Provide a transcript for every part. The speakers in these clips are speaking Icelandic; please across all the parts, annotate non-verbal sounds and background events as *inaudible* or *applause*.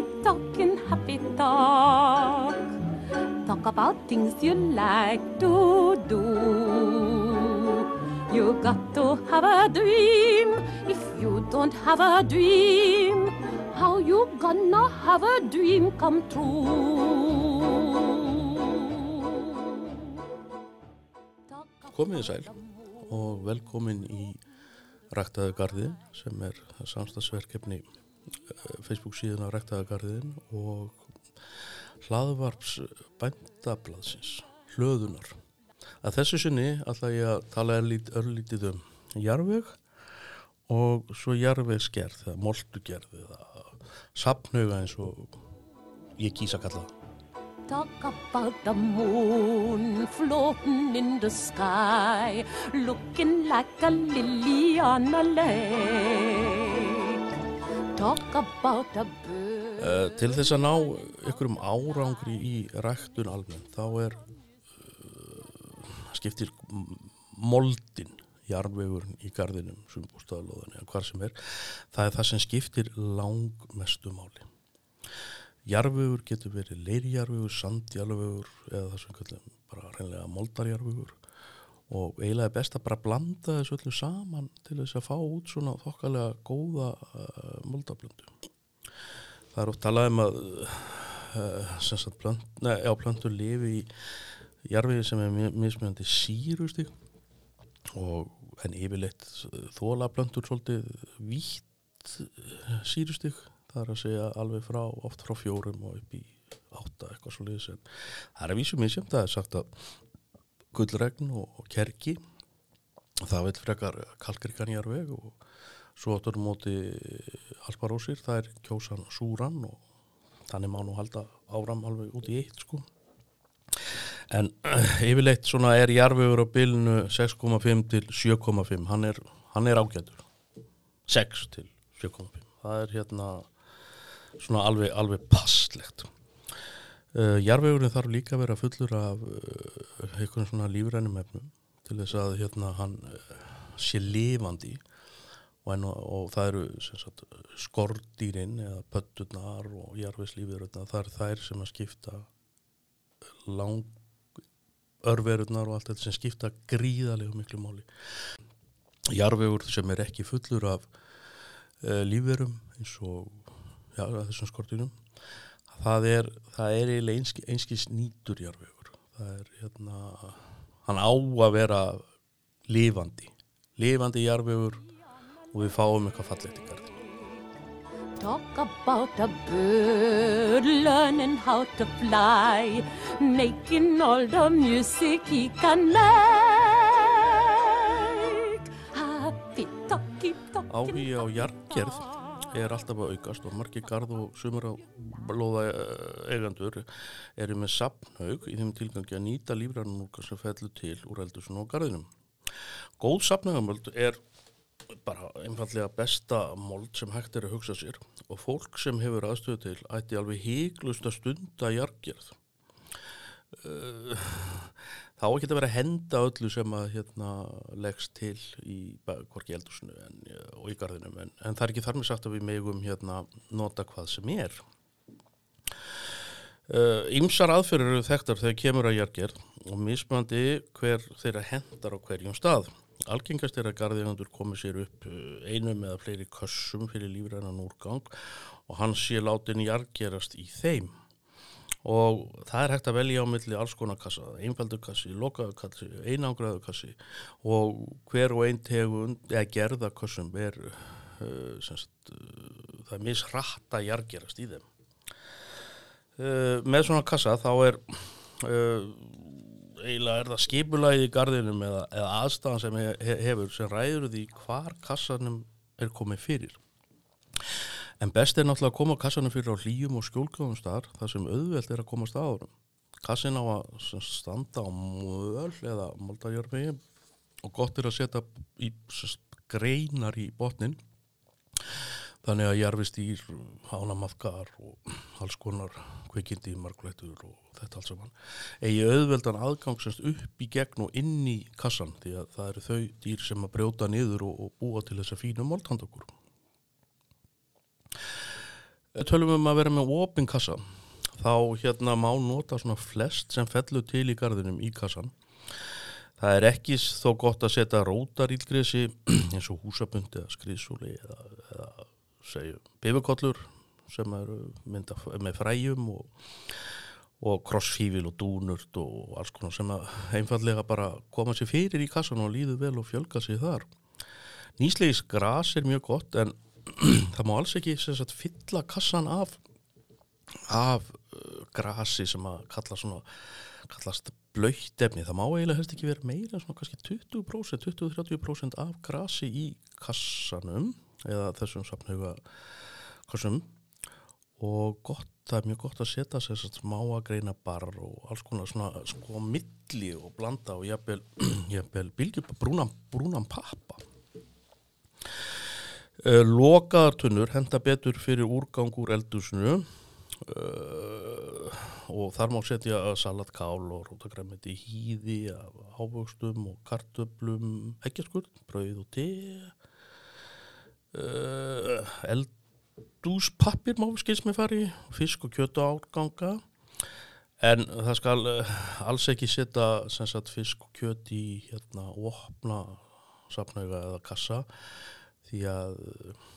keep talking happy talk. Talk about things you like to do. You got to have a dream. If you don't have a dream, how you gonna have a dream come true? Komið sæl og velkomin í Ræktaðu garðin sem er samstagsverkefni Facebook síðan á Ræktaðu garðin og hlaðvarps bændablaðsins, hlöðunar. Að þessu sinni ætla ég að tala örlítið um jarveg og svo jarvegsgerð, eða moldugerð eða sapnauga eins og ég kýsa kalla. Talk about the moon floating in the sky, looking like a lily on a lake. Uh, til þess að ná ykkurum árangri í ræktun almenn þá er uh, skiptir moldin jarðvegurinn í gardinum sem bústaðalóðan eða hvar sem er það er það sem skiptir langmestu máli. Jarðvegur getur verið leirjarðvegur, sandjarðvegur eða það sem kallum bara reynlega moldarjarðvegur og eiginlega er best að bara blanda þessu öllu saman til þess að fá út svona þokkalega góða uh, moldablöndu það er oft talað um að uh, plönt, nei, já, plöntur lifi í jarfiði sem er mismunandi sírustík og en yfirleitt þóla plöntur svolítið vítt sírustík það er að segja alveg frá oft frá fjórum og upp í átta eitthvað svolítið sem það er að vísum sem það er sagt að gullregn og kerki það vil frekar kalkrikan jarveg og svo áttur móti alparósir, það er kjósan súran og þannig má nú halda áram alveg út í eitt sko. En *clears throat* yfirleitt svona er jarfiður á bylnu 6,5 til 7,5 hann er, er ágætur. 6 til 7,5 það er hérna svona alveg, alveg passlegt uh, jarfiðurinn þarf líka að vera fullur af uh, einhvern svona lífrænum efnum til þess að hérna hann uh, sé lifandi. Og, en, og það eru sagt, skordýrin eða pöttunar og jarfiðslífur það er þær sem að skipta lang örverurnar og allt þetta sem skipta gríðarlega miklu máli. Jarfiður sem er ekki fullur af lífverum eins og já, þessum skordýrum það er, það er eiginlega einski, einskis nýtur jarfiður það er hérna hann á að vera lifandi lifandi jarfiður og við fáum eitthvað fallegt í garðin. Talk about a bird learning how to fly, making all the music he can make. Happy talk, keep talking. Áhugi á jargerð er alltaf að aukast og margir garð og sumur á blóða eigandur eru með sapnhaug í þeim tilgangi að nýta lífrænunúka sem fellur til úr eldursun og garðinum. Góð sapnhaugamöld er bara einfallega besta mold sem hægt er að hugsa sér og fólk sem hefur aðstöðu til ætti alveg híklust að stunda jargerð uh, þá ekki að vera að henda öllu sem að hérna, leggst til í hvorki eldursinu en, og í gardinum en, en það er ekki þar með sagt að við megum hérna, nota hvað sem er. Ímsar uh, aðferður eru þekktar þegar kemur að jargerð og mismandi hver þeirra hendar á hverjum stað. Algengast er að gardiðandur komi sér upp eh, einum eða fleiri kössum fyrir lífrænan úrgang og hann sé látin jargerast í þeim og það er hægt að velja á milli alls konar kassa, einfaldur kassi, lokaðu kassi, einangraðu kassi og hver og einn tegund eða gerða kassum er uh, semst, uh, það er misrætt að jargerast í þeim. Uh, með svona kassa þá er eiginlega er það skipulagið í gardinum eða, eða aðstæðan sem hefur sem ræður því hvar kassanum er komið fyrir. En best er náttúrulega að koma kassanum fyrir á hlýjum og skjólkáðum staðar þar sem auðvelt er að koma staðurum. Kassin á að standa á möl eða moldarjörfi og gott er að setja í greinar í botnin þannig að jarfistýr, ánamaðkar og alls konar kveikindi, marglættur og þetta alls saman eigi auðveldan aðgangsast upp í gegn og inn í kassan því að það eru þau dýr sem að brjóta niður og, og búa til þessa fínu máltandokur Tölum um að vera með opin kassa þá hérna má nota svona flest sem fellur til í garðinum í kassan. Það er ekki þó gott að setja rótarílgresi *clears throat* eins og húsabundi eða skriðsúli eða, eða segjum bifukollur sem eru mynda með fræjum og, og krossfífil og dúnurt og alls konar sem einfallega bara koma sér fyrir í kassan og líðu vel og fjölga sér þar. Nýslegis gras er mjög gott en *clears throat* það má alls ekki sagt, fylla kassan af af uh, grasi sem að kalla svona, kallast blöytt efni, það má eiginlega helst ekki vera meira svona kannski 20%, 20-30% af grasi í kassanum eða þessum sapnauga kassum og gott, það er mjög gott að setja sér smá að greina barr og alls konar svona sko milli og blanda og jafnvel, *clears throat* jafnvel bylgjum brúnan, brúnan pappa Uh, lokaðartunnur henda betur fyrir úrgang úr eldusinu uh, og þar má setja salatkál og rótagræmiti hýði af ávöxtum og kartöblum, ekkjarskurð, brauð og te. Uh, eldúspappir má skils með fari, fisk og kjötu átganga en það skal alls ekki setja fisk og kjöt í hérna, opna sapnauga eða kassa því að uh,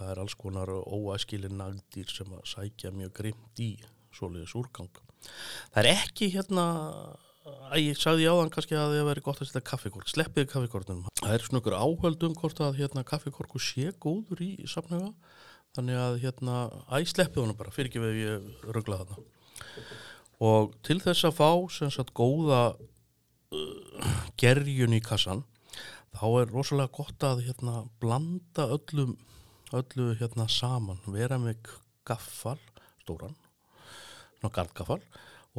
það er alls konar óæskilin nagdýr sem að sækja mjög grimt í soliðis úrgang. Það er ekki hérna, að ég sagði áðan kannski að það veri gott að setja kaffikork, sleppiði kaffikornum. Það er svona ykkur áhöldum hvort að hérna kaffikorku sé góður í samnöga, þannig að hérna, að ég sleppið honum bara, fyrir ekki við ég ruggla þarna. Og til þess að fá sem sagt góða uh, gerjun í kassan, þá er rosalega gott að hérna, blanda öllum öllu hérna saman. Vera með gaffal stóran gardgaffal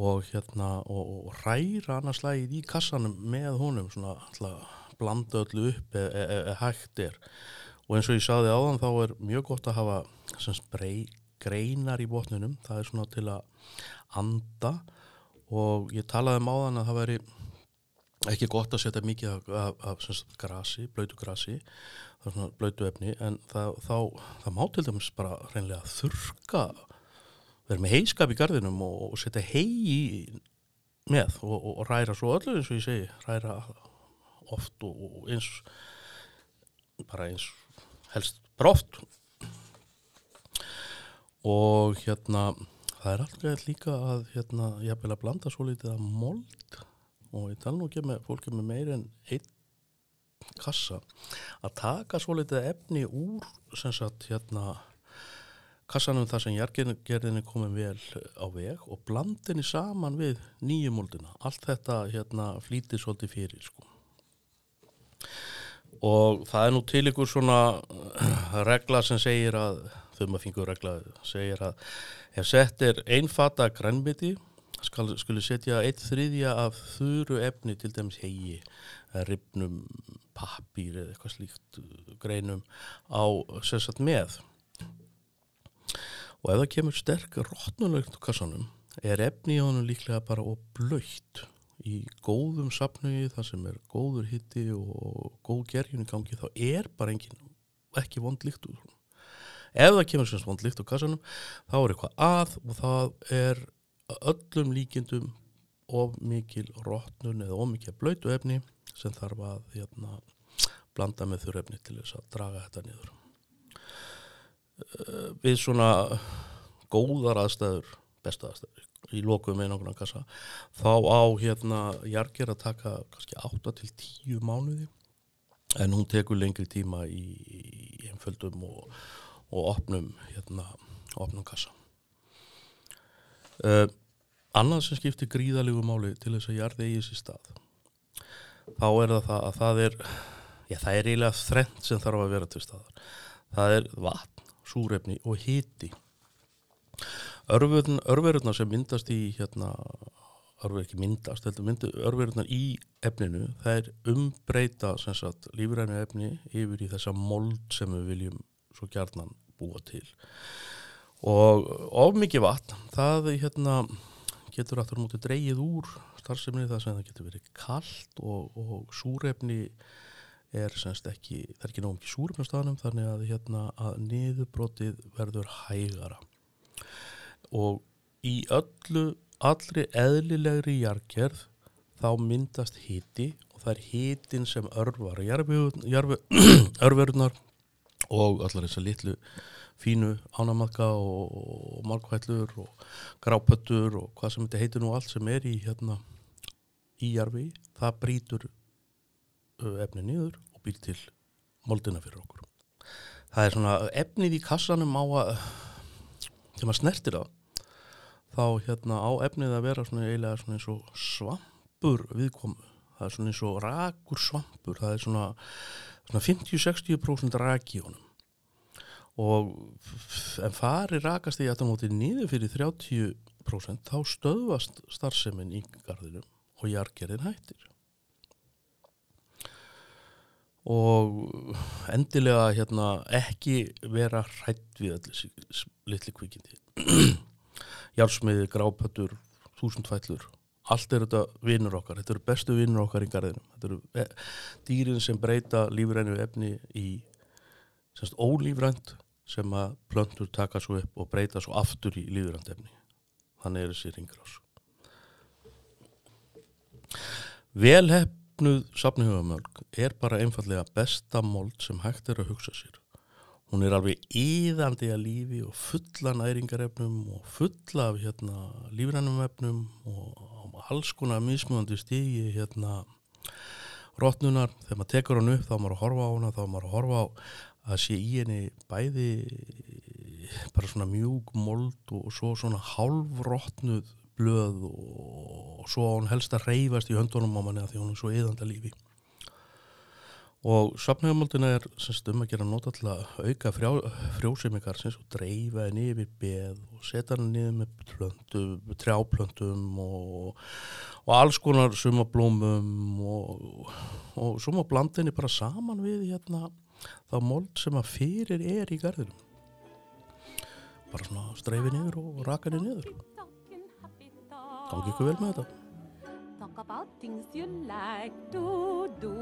og hérna og, og ræra annars lagið í kassanum með honum svona alltaf blanda öllu upp eða e, e, e, hægt er. Og eins og ég saði áðan þá er mjög gott að hafa sem sprei greinar í botnunum það er svona til að anda. Og ég talaði um áðan að það veri ekki gott að setja mikið af, af, af sagt, grasi, blöytu grasi blöytu efni en það, þá, það má til dæmis bara reynlega þurka vera með heiskap í gardinum og, og setja hei með og, og, og ræra svo öllu eins og ég segi ræra oft og eins bara eins helst bróft og hérna það er alltaf líka að hérna ég hef vel að blanda svo litið að mold og ég tala nú ekki með fólki með meir en einn kassa. Að taka svo litið efni úr sem sagt hérna kassanum þar sem jargerðinni komið vel á veg og blandinni saman við nýjumóldina allt þetta hérna flítið svolítið fyrir sko. Og það er nú til ykkur svona regla sem segir að þau maður fingur regla segir að ef sett er einfata grænmiti skal, skulle setja eitt þriðja af þuru efni til dæmis hegi, ribnum, pappir eða eitthvað slíkt uh, greinum á sérsagt með. Og ef það kemur sterk rótnulegt kassanum er efni í honum líklega bara og blöytt í góðum sapnögi þar sem er góður hitti og góð gerjun í gangi þá er bara engin ekki vond líkt úr. Ef það kemur semst vond líkt úr kassanum þá er eitthvað að og það er öllum líkindum of mikil rótnun eða of mikil blöytu efni sem þarf að hérna, blanda með þurr efni til þess að draga þetta niður. Eh, við svona góðar aðstæður besta aðstæður í með nákvæmlega kassa þá á hérna Jarger að taka kannski 8 til 10 mánuði en hún tekur lengri tíma í, í einföldum og, og opnum hérna opnum kassa. Uh, annað sem skiptir gríðalegu máli til þess að jarði eigi sér stað þá er það að það er já það er eiginlega þrennt sem þarf að vera til staðar. Það er vatn, súrefni og hiti. Örverðurna sem myndast í hérna örverður ekki myndast, örverðurna í efninu, það er umbreyta lífrænu efni yfir í þessa mold sem við viljum svo gjarnan búa til. Og of mikið vatn það er hérna getur aftur móti dreyið úr starfseminni þar sem það getur verið kallt og, og súrefni er semst ekki, það er ekki náum ekki súrefni á staðnum þannig að, hérna, að niðurbrotið verður hægara. Og í öllu allri eðlilegri jargerð þá myndast hiti og það er hitin sem örvar *clears throat* örverunar og allar þessar litlu fínu ánamaðka og, og markvællur og grápöttur og hvað sem þetta heitir nú allt sem er í hérna í jarfi, það brýtur efni nýður og býr til moldina fyrir okkur. Það er svona efnið í kassanum á að þegar maður snertir það þá hérna á efnið að vera svona eiginlega svona eins og svampur viðkomu, það er svona eins og rakur svampur, það er svona, svona 50-60% rak í honum og en fari rakast í að það móti nýðu fyrir 30% þá stöðvast starfseminn í garðinum og jargerinn hættir. Og endilega hérna ekki vera hrætt við allir litli kvikindi. *clears throat* Jársmiði, grápötur þúsundfællur allt er þetta vinnur okkar, þetta eru bestu vinnur okkar í garðinum, þetta eru e, dýrin sem breyta lífrænu efni í semst ólífrænt sem að plöntur taka svo upp og breyta svo aftur í lífrænt efni þannig er þessi ringrás Velhefnuð safnihugamölg er bara einfallega besta mold sem hægt er að hugsa sér. Hún er alveg íðandi að lífi og fulla næringarefnum og fulla af hérna, lífrænum efnum og alls konar mismjöndi stígi hérna, rótnunar. Þegar maður tekur hann upp þá maður að horfa á hana, þá maður að horfa á að sé í henni bæði bara svona mjúk mold og svo svona hálfrótnuð blöð og svo hún helst að reyfast í höndunum á manni að því hún er svo eðanda lífi og sapnöfumöldina er semst um að gera nota til að auka frjá, frjósimigar semst og dreifa henni yfir beð og setja henni niður með plöntu, trjáplöntum og, og alls konar sumablómum og, og svo má blanda henni bara saman við hérna þá mold sem að fyrir er í garðinum bara svona streifi niður og raka henni niður Gangi ykkur vel með þetta. Talk about things you like to do.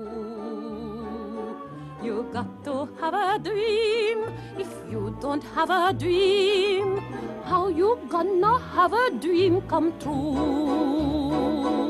You got to have a dream. If you don't have a dream, how you gonna have a dream come true?